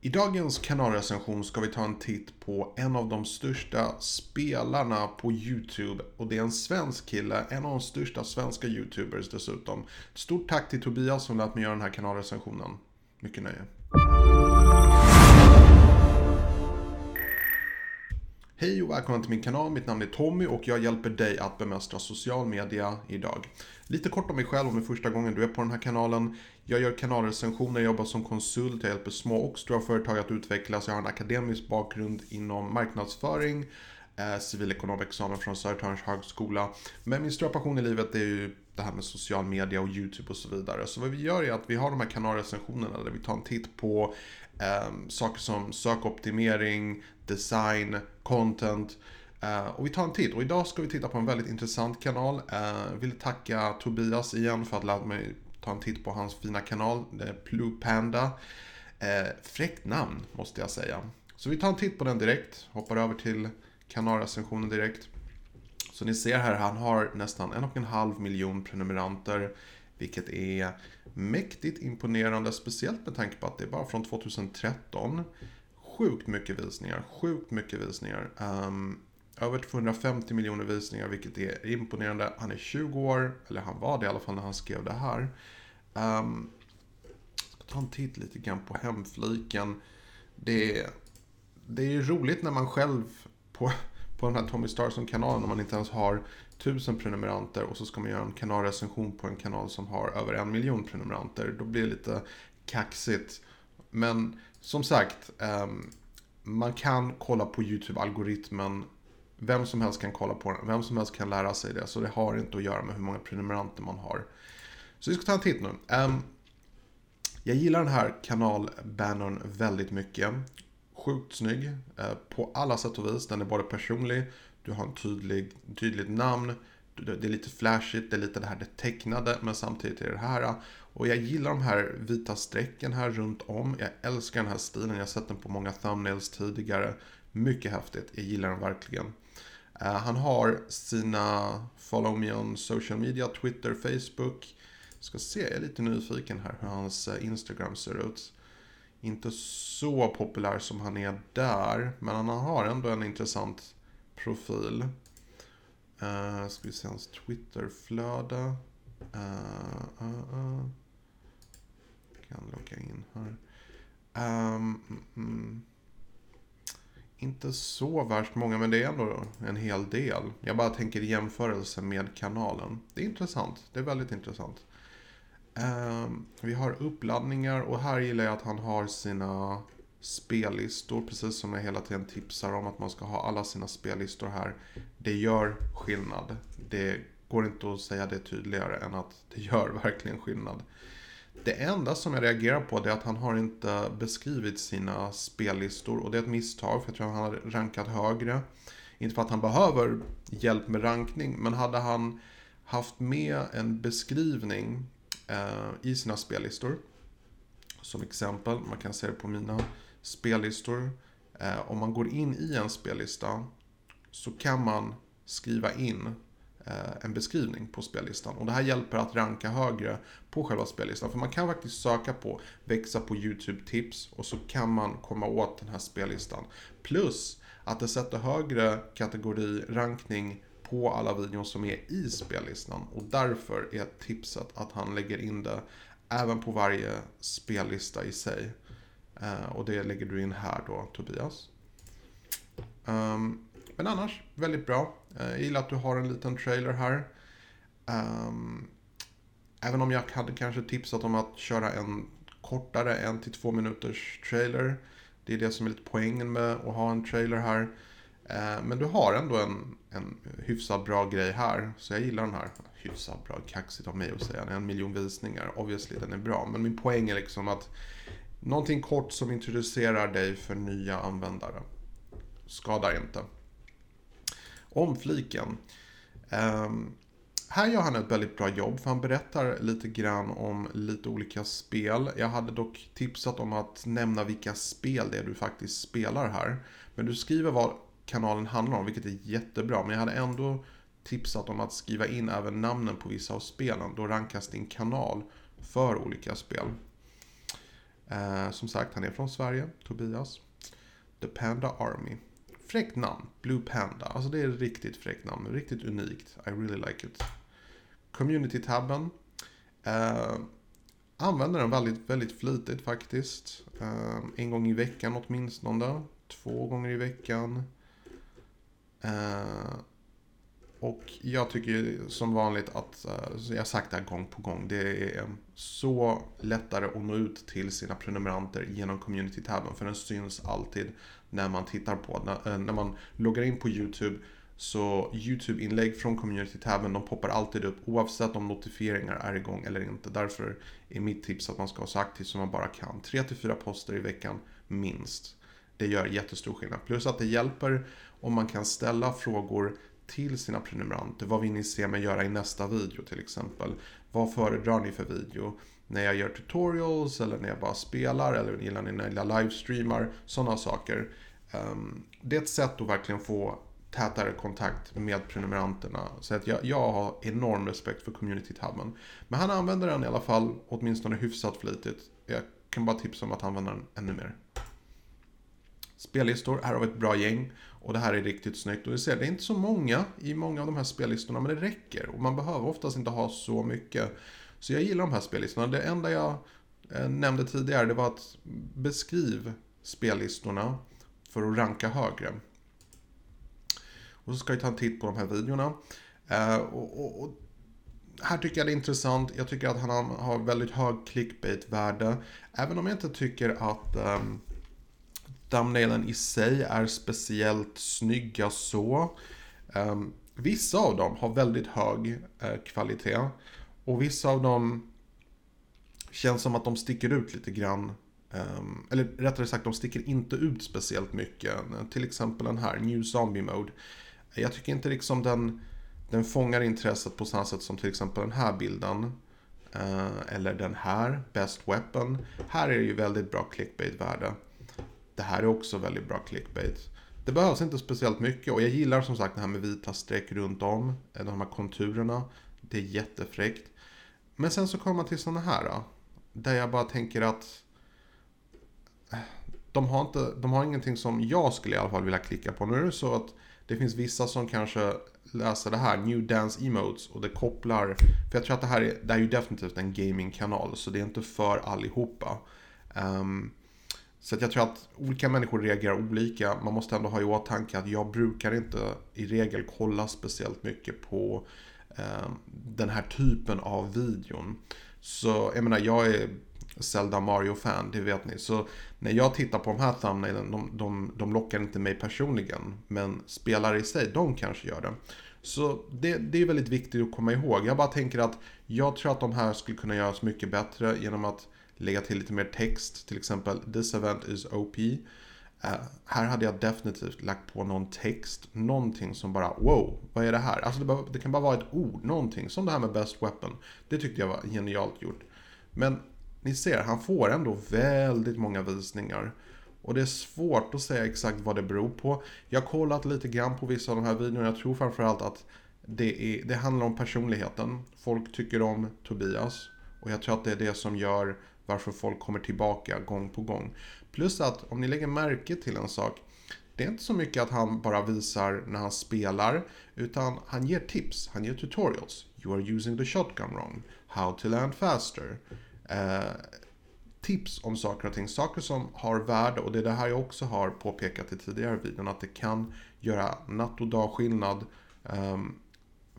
I dagens kanalrecension ska vi ta en titt på en av de största spelarna på YouTube. Och det är en svensk kille, en av de största svenska YouTubers dessutom. Stort tack till Tobias som lät mig göra den här kanalrecensionen. Mycket nöje. Hej och välkommen till min kanal. Mitt namn är Tommy och jag hjälper dig att bemästra social media idag. Lite kort om mig själv om det är första gången du är på den här kanalen. Jag gör kanalrecensioner, jobbar som konsult, jag hjälper små och stora företag att utvecklas. Jag har en akademisk bakgrund inom marknadsföring, Eh, civilekonomexamen från Södertörns högskola. Men min stora passion i livet är ju det här med social media och YouTube och så vidare. Så vad vi gör är att vi har de här kanalrecensionerna där vi tar en titt på eh, saker som sökoptimering, design, content. Eh, och vi tar en titt och idag ska vi titta på en väldigt intressant kanal. Eh, vill tacka Tobias igen för att lära mig ta en titt på hans fina kanal, uh, Blue Panda. Eh, fräckt namn måste jag säga. Så vi tar en titt på den direkt, hoppar över till kanalrecensionen direkt. Så ni ser här, han har nästan en och en halv miljon prenumeranter. Vilket är mäktigt imponerande, speciellt med tanke på att det är bara från 2013 sjukt mycket visningar. Sjukt mycket visningar. Um, över 250 miljoner visningar, vilket är imponerande. Han är 20 år, eller han var det i alla fall när han skrev det här. Um, ska ta en titt lite grann på hemfliken. Det är, det är roligt när man själv på, på den här Tommy Starson-kanalen, när man inte ens har tusen prenumeranter och så ska man göra en kanalrecension på en kanal som har över en miljon prenumeranter. Då blir det lite kaxigt. Men som sagt, ehm, man kan kolla på YouTube-algoritmen. Vem som helst kan kolla på den, vem som helst kan lära sig det. Så det har inte att göra med hur många prenumeranter man har. Så vi ska ta en titt nu. Ehm, jag gillar den här kanalbannern väldigt mycket. Sjukt snygg eh, på alla sätt och vis. Den är både personlig, du har en tydlig, tydligt namn, det är lite flashigt, det är lite det här det tecknade, men samtidigt är det här. Eh. Och jag gillar de här vita strecken här runt om. Jag älskar den här stilen, jag har sett den på många thumbnails tidigare. Mycket häftigt, jag gillar den verkligen. Eh, han har sina follow me on social media, Twitter, Facebook. Ska se, jag är lite nyfiken här hur hans Instagram ser ut. Inte så populär som han är där, men han har ändå en intressant profil. Uh, ska vi se hans Twitterflöde. Uh, uh, uh. Kan logga in här. Um, mm, inte så värst många, men det är ändå en hel del. Jag bara tänker i jämförelse med kanalen. Det är intressant. Det är väldigt intressant. Um, vi har uppladdningar och här gillar jag att han har sina spellistor, precis som jag hela tiden tipsar om att man ska ha alla sina spellistor här. Det gör skillnad. Det går inte att säga det tydligare än att det gör verkligen skillnad. Det enda som jag reagerar på är att han har inte beskrivit sina spellistor och det är ett misstag för jag tror att han har rankat högre. Inte för att han behöver hjälp med rankning men hade han haft med en beskrivning eh, i sina spellistor. Som exempel, man kan se det på mina spellistor. Eh, om man går in i en spellista så kan man skriva in eh, en beskrivning på spellistan. Och det här hjälper att ranka högre på själva spellistan. För man kan faktiskt söka på växa på YouTube-tips och så kan man komma åt den här spellistan. Plus att det sätter högre kategori, rankning på alla videon som är i spellistan. Och därför är tipset att han lägger in det även på varje spellista i sig. Eh, och det lägger du in här då, Tobias. Ehm, men annars, väldigt bra. Eh, jag gillar att du har en liten trailer här. Ehm, även om jag hade kanske tipsat om att köra en kortare, en till två minuters trailer. Det är det som är lite poängen med att ha en trailer här. Eh, men du har ändå en, en hyfsat bra grej här. Så jag gillar den här. Hyfsat bra, kaxigt av mig att säga. En miljon visningar. Obviously den är bra. Men min poäng är liksom att Någonting kort som introducerar dig för nya användare. Skadar inte. Omfliken. Um, ehm, här gör han ett väldigt bra jobb för han berättar lite grann om lite olika spel. Jag hade dock tipsat om att nämna vilka spel det är du faktiskt spelar här. Men du skriver vad kanalen handlar om, vilket är jättebra. Men jag hade ändå tipsat om att skriva in även namnen på vissa av spelen. Då rankas din kanal för olika spel. Eh, som sagt, han är från Sverige, Tobias. The Panda Army. Fräckt namn, Blue Panda. Alltså det är ett riktigt fräckt namn, riktigt unikt. I really like it. Community-tabben. Eh, använder den väldigt, väldigt flitigt faktiskt. Eh, en gång i veckan åtminstone. Två gånger i veckan. Eh, och jag tycker som vanligt att, eh, jag har sagt det här gång på gång, det är så lättare att nå ut till sina prenumeranter genom community-tabben. För den syns alltid när man tittar på när eh, man loggar in på YouTube så YouTube-inlägg från community-tabben de poppar alltid upp oavsett om notifieringar är igång eller inte. Därför är mitt tips att man ska vara så aktiv som man bara kan. 3-4 poster i veckan minst. Det gör jättestor skillnad. Plus att det hjälper om man kan ställa frågor till sina prenumeranter. Vad vill ni se mig göra i nästa video till exempel? Vad föredrar ni för video? När jag gör tutorials eller när jag bara spelar eller gillar ni när jag livestreamar? Sådana saker. Ehm, det är ett sätt att verkligen få tätare kontakt med prenumeranterna. Så att jag, jag har enorm respekt för community-tabben. Men han använder den i alla fall åtminstone hyfsat flitigt. Jag kan bara tipsa om att använda den ännu mer. Spellistor, här har vi ett bra gäng. Och det här är riktigt snyggt. Och du ser, det är inte så många i många av de här spellistorna, men det räcker. Och man behöver oftast inte ha så mycket. Så jag gillar de här spellistorna. Det enda jag eh, nämnde tidigare, det var att beskriv spellistorna för att ranka högre. Och så ska vi ta en titt på de här videorna. Eh, och, och, och, här tycker jag det är intressant. Jag tycker att han har väldigt hög clickbait-värde. Även om jag inte tycker att um, thumbnailen i sig är speciellt snygga så. Um, vissa av dem har väldigt hög uh, kvalitet. Och vissa av dem känns som att de sticker ut lite grann. Um, eller rättare sagt, de sticker inte ut speciellt mycket. Eh, till exempel den här, New Zombie Mode. Jag tycker inte liksom den, den fångar intresset på samma sätt som till exempel den här bilden. Uh, eller den här, Best Weapon. Här är det ju väldigt bra clickbait-värde. Det här är också väldigt bra clickbait. Det behövs inte speciellt mycket och jag gillar som sagt det här med vita streck runt om. Eh, de här konturerna. Det är jättefräckt. Men sen så kommer man till sådana här. Eh, där jag bara tänker att eh, de har, inte, de har ingenting som jag skulle i alla fall vilja klicka på. Nu är det så att det finns vissa som kanske läser det här, New Dance Emotes, och det kopplar, för jag tror att det här är, det är ju definitivt en gamingkanal, så det är inte för allihopa. Um, så att jag tror att olika människor reagerar olika. Man måste ändå ha i åtanke att jag brukar inte i regel kolla speciellt mycket på eh, den här typen av videon. Så jag menar, jag är Zelda Mario-fan, det vet ni. Så när jag tittar på de här thumbnailen, de, de, de lockar inte mig personligen. Men spelare i sig, de kanske gör det. Så det, det är väldigt viktigt att komma ihåg. Jag bara tänker att jag tror att de här skulle kunna göras mycket bättre genom att lägga till lite mer text. Till exempel This event is OP. Uh, eh, här hade jag definitivt lagt på någon text, någonting som bara wow, vad är det här? Alltså det, det, kan bara vara ett ord, någonting, som det här med Best Weapon. Det tyckte jag var genialt gjort. Men ni ser, han får ändå väldigt många visningar. Och det är svårt att säga exakt vad det beror på. Jag har kollat lite grann på vissa av de här videorna. Jag tror framförallt att det, är, det handlar om personligheten. Folk tycker om Tobias. Och jag tror att det är det som gör varför folk kommer tillbaka gång på gång. Plus att om ni lägger märke till en sak. Det är inte så mycket att han bara visar när han spelar. Utan han ger tips. Han ger tutorials. You are using the shotgun wrong. How to land faster. Eh, tips om saker och ting. Saker som har värde och det är det här jag också har påpekat i tidigare videon. Att det kan göra natt och dag skillnad. Um, ehm,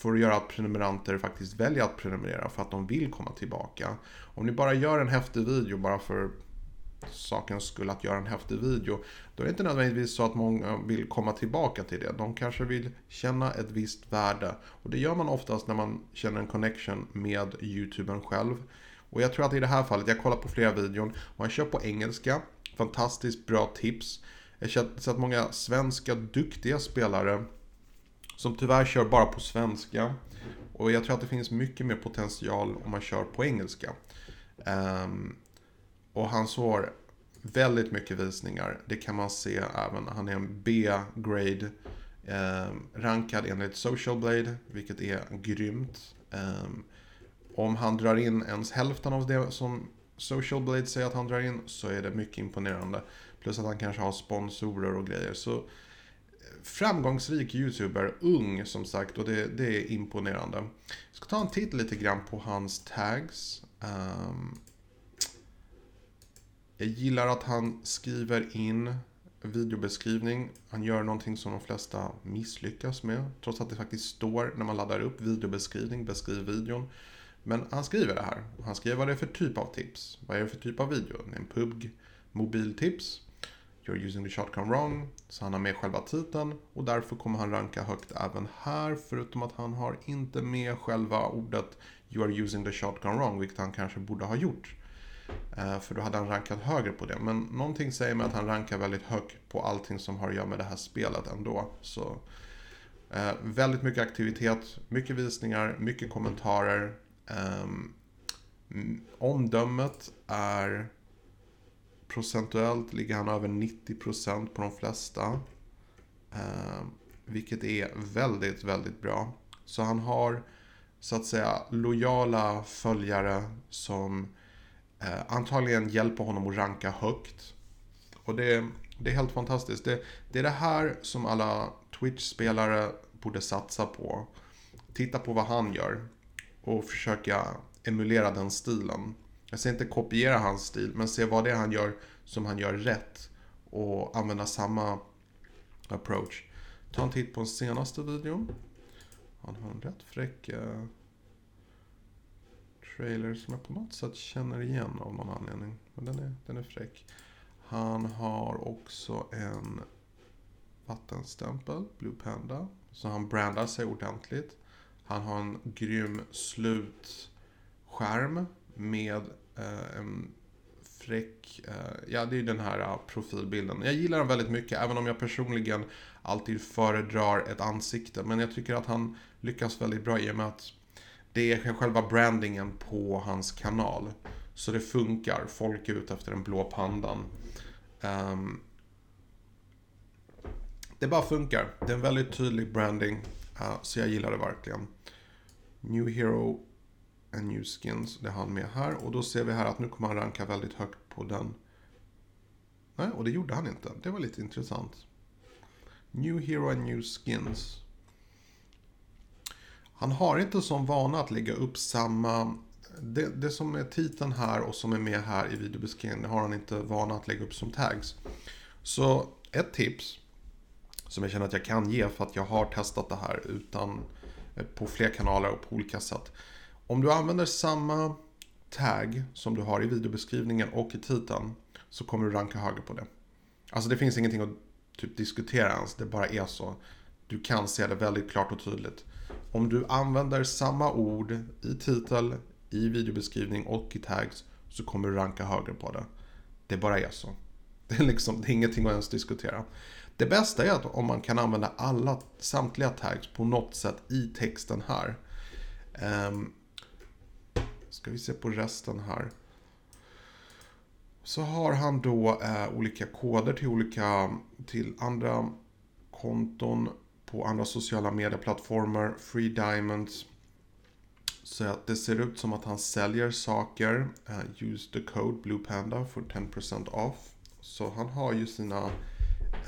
för att göra att prenumeranter faktiskt väljer att prenumerera för att de vill komma tillbaka. Om ni bara gör en häftig video bara för sakens skull att göra en häftig video, då är det inte nödvändigtvis så att många vill komma tillbaka till det. De kanske vill känna ett visst värde. Och det gör man oftast när man känner en connection med YouTubern själv. Och jag tror att i det här fallet, jag kollar på flera videon och han kör på engelska. Fantastiskt bra tips. Jag har sett många svenska duktiga spelare som tyvärr kör bara på svenska. Och jag tror att det finns mycket mer potential om man kör på engelska. Um, och han får väldigt mycket visningar. Det kan man se även. Han är en B-grade. Um, rankad enligt Social Blade, vilket är grymt. Um, om han drar in ens hälften av det som Social Blade säger att han drar in så är det mycket imponerande. Plus att han kanske har sponsorer och grejer. Så framgångsrik YouTuber, ung som sagt och det, det är imponerande. Jag ska ta en titt lite grann på hans tags. Um, jag gillar att han skriver in videobeskrivning. Han gör någonting som de flesta misslyckas med. Trots att det faktiskt står när man laddar upp videobeskrivning, beskriv videon. Men han skriver det här. Han skriver vad det är för typ av tips. Vad är det för typ av video? En PUBG mobiltips. You're using the shotgun wrong. Så han har med själva titeln och därför kommer han ranka högt även här. Förutom att han har inte med själva ordet You are using the shotgun wrong, vilket han kanske borde ha gjort. Eh, för då hade han rankat högre på det. Men någonting säger mig att han rankar väldigt högt på allting som har att göra med det här spelet ändå. Så eh, väldigt mycket aktivitet, mycket visningar, mycket kommentarer. Eh, omdömet är procentuellt ligger han över 90% på de flesta. Eh, vilket är väldigt, väldigt bra. Så han har så att säga lojala följare som eh, antagligen hjälper honom att ranka högt. Och det, det är helt fantastiskt. Det, det är det här som alla Twitch-spelare borde satsa på. Titta på vad han gör och försöka emulera den stilen. Jag säger inte kopiera hans stil, men se vad det är han gör som han gör rätt och använda samma approach. Ta en titt på den senaste videon. Han har en rätt fräck eh, trailer som jag på något sätt känner igen av någon anledning. Men den är, den är fräck. Han har också en vattenstämpel, Blue Panda. Så han brandar sig ordentligt. Han har en grym slutskärm med eh, en fräck, eh, ja det är den här eh, profilbilden. Jag gillar den väldigt mycket, även om jag personligen alltid föredrar ett ansikte. Men jag tycker att han lyckas väldigt bra i och med att det är själva brandingen på hans kanal. Så det funkar, folk är ute efter den blå pandan. Um, det bara funkar. Det är en väldigt tydlig branding. Uh, så jag gillar det verkligen. New Hero en New Skins, det har han med här. Och då ser vi här att nu kommer han ranka väldigt högt på den. Nej, och det gjorde han inte. Det var lite intressant. New Hero and New Skins. Han har inte som vana att lägga upp samma... Det, det som är titeln här och som är med här i videobeskrivningen har han inte vana att lägga upp som tags. Så ett tips som jag känner att jag kan ge för att jag har testat det här utan på fler kanaler och på olika sätt. Om du använder samma tag som du har i videobeskrivningen och i titeln så kommer du ranka högre på det. Alltså det finns ingenting att typ diskutera ens, det bara är så. Du kan se det väldigt klart och tydligt. Om du använder samma ord i titel, i videobeskrivning och i tags så kommer du ranka högre på det. Det bara är så. Det är, liksom, det är ingenting att ens diskutera. Det bästa är att om man kan använda alla, samtliga tags på något sätt i texten här. Um, ska vi se på resten här. Så har han då eh, olika koder till olika, till andra konton på andra sociala medieplattformar, Free Diamonds. Så att det ser ut som att han säljer saker. Uh, use the code Blue Panda for 10% off. Så han har ju sina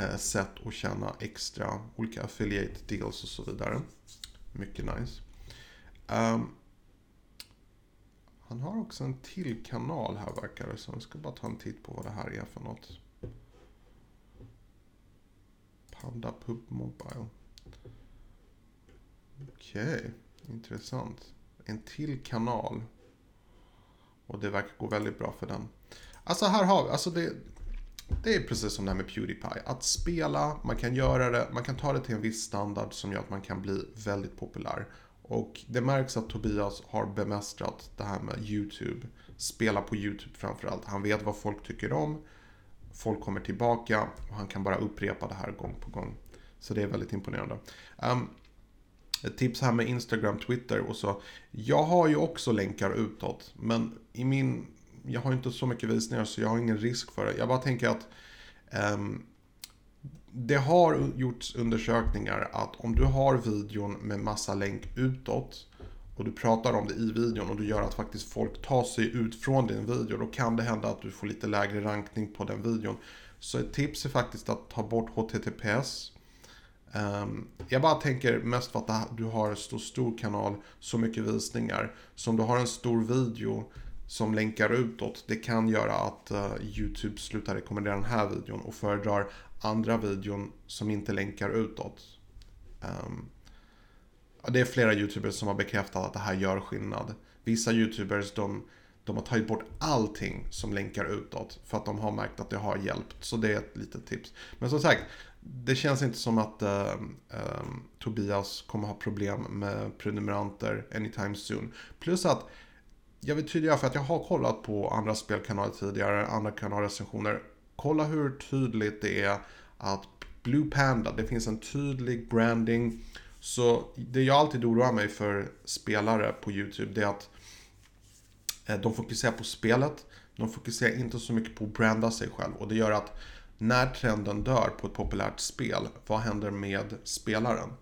uh, sätt att tjäna extra, olika affiliate deals och så vidare. Mycket nice. Um, han har också en till kanal här verkar det som. Jag ska bara ta en titt på vad det här är för något. Panda Pub Mobile. Okej, okay. intressant. En till kanal. Och det verkar gå väldigt bra för den. Alltså här har vi, alltså det, det är precis som det här med Pewdiepie. Att spela, man kan göra det, man kan ta det till en viss standard som gör att man kan bli väldigt populär. Och det märks att Tobias har bemästrat det här med YouTube. Spela på YouTube framförallt. Han vet vad folk tycker om. Folk kommer tillbaka och han kan bara upprepa det här gång på gång. Så det är väldigt imponerande. Um, ett tips här med Instagram, Twitter och så. Jag har ju också länkar utåt. Men i min... Jag har inte så mycket visningar så jag har ingen risk för det. Jag bara tänker att um, det har gjorts undersökningar att om du har videon med massa länk utåt och du pratar om det i videon och du gör att faktiskt folk tar sig ut från din video, då kan det hända att du får lite lägre rankning på den videon. Så ett tips är faktiskt att ta bort HTTPS. Ehm, jag bara tänker mest för att du har en så stor kanal, så mycket visningar. Så om du har en stor video som länkar utåt, det kan göra att uh, YouTube slutar rekommendera den här videon och föredrar andra videon som inte länkar utåt. Um, det är flera YouTubers som har bekräftat att det här gör skillnad. Vissa YouTubers de, de har tagit bort allting som länkar utåt för att de har märkt att det har hjälpt. Så det är ett litet tips. Men som sagt, det känns inte som att uh, uh, Tobias kommer ha problem med prenumeranter anytime soon. Plus att jag vill tydliggöra för att jag har kollat på andra spelkanaler tidigare, andra kanalrecensioner. Kolla hur tydligt det är att Blue Panda, det finns en tydlig branding. Så det jag alltid oroar mig för spelare på YouTube, det är att eh, de fokuserar på spelet. De fokuserar inte så mycket på att branda sig själv. Och det gör att när trenden dör på ett populärt spel, vad händer med spelaren?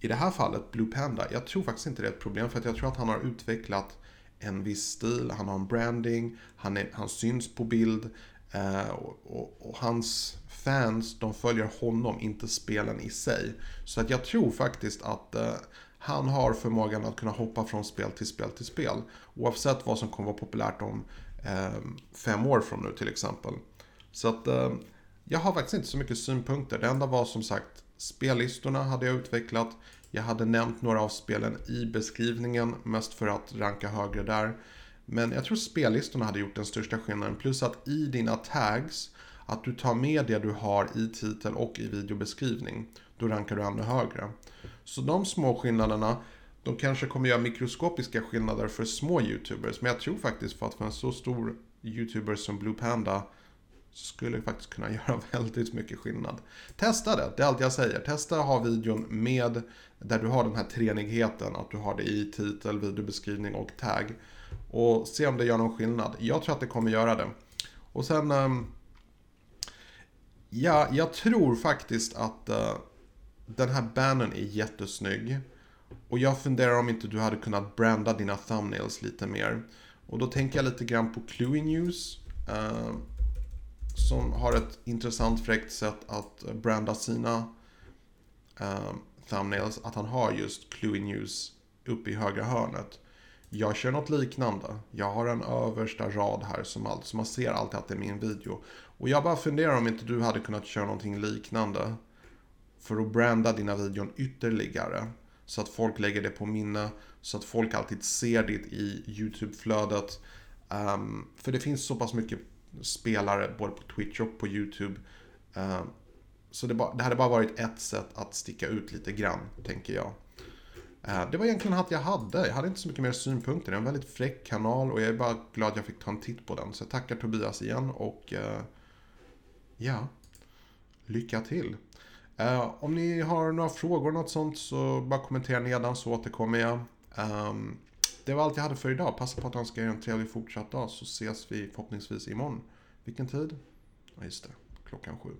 I det här fallet, Blue Panda, jag tror faktiskt inte det är ett problem för att jag tror att han har utvecklat en viss stil, han har en branding, han, är, han syns på bild eh, och, och, och, hans fans, de följer honom, inte spelen i sig. Så att jag tror faktiskt att eh, han har förmågan att kunna hoppa från spel till spel till spel. Oavsett vad som kommer vara populärt om eh, fem år från nu till exempel. Så att eh, jag har faktiskt inte så mycket synpunkter. Det enda var som sagt spellistorna hade jag utvecklat. Jag hade nämnt några av spelen i beskrivningen, mest för att ranka högre där. Men jag tror spellistorna hade gjort den största skillnaden. Plus att i dina tags, att du tar med det du har i titel och i videobeskrivning. Då rankar du ännu högre. Så de små skillnaderna, de kanske kommer göra mikroskopiska skillnader för små YouTubers. Men jag tror faktiskt för att för en så stor YouTuber som Blue Panda skulle faktiskt kunna göra väldigt mycket skillnad. Testa det, det är allt jag säger. Testa att ha videon med där du har den här treenigheten, att du har det i titel, videobeskrivning och tag. Och se om det gör någon skillnad. Jag tror att det kommer göra det. Och sen... Ehm, ja, jag tror faktiskt att eh, den här bannern är jättesnygg. Och jag funderar om inte du hade kunnat branda dina thumbnails lite mer. Och då tänker jag lite grann på Cluey News. Ehm, som har ett intressant fräckt sätt att eh, branda sina eh, thumbnails. Att han har just Cluey News uppe i högra hörnet. Jag kör något liknande. Jag har en översta rad här som allt, så man ser alltid att det är min video. Och jag bara funderar om inte du hade kunnat köra någonting liknande. För att branda dina videon ytterligare. Så att folk lägger det på minne. Så att folk alltid ser det i YouTube-flödet. Um, för det finns så pass mycket spelare både på Twitch och på YouTube. Eh, så det, bara, det hade bara varit ett sätt att sticka ut lite grann, tänker jag. Eh, det var egentligen allt jag hade. Jag hade inte så mycket mer synpunkter. Det är en väldigt fräck kanal och jag är bara glad jag fick ta en titt på den. Så jag tackar Tobias igen och eh, ja, lycka till. Om ni har några frågor något sånt så bara kommentera nedan så återkommer jag. Ehm, det var allt jag hade för idag. Passa på att önska er en trevlig fortsatt dag så ses vi förhoppningsvis imorgon. Vilken tid? Ja, just det. Klockan sju.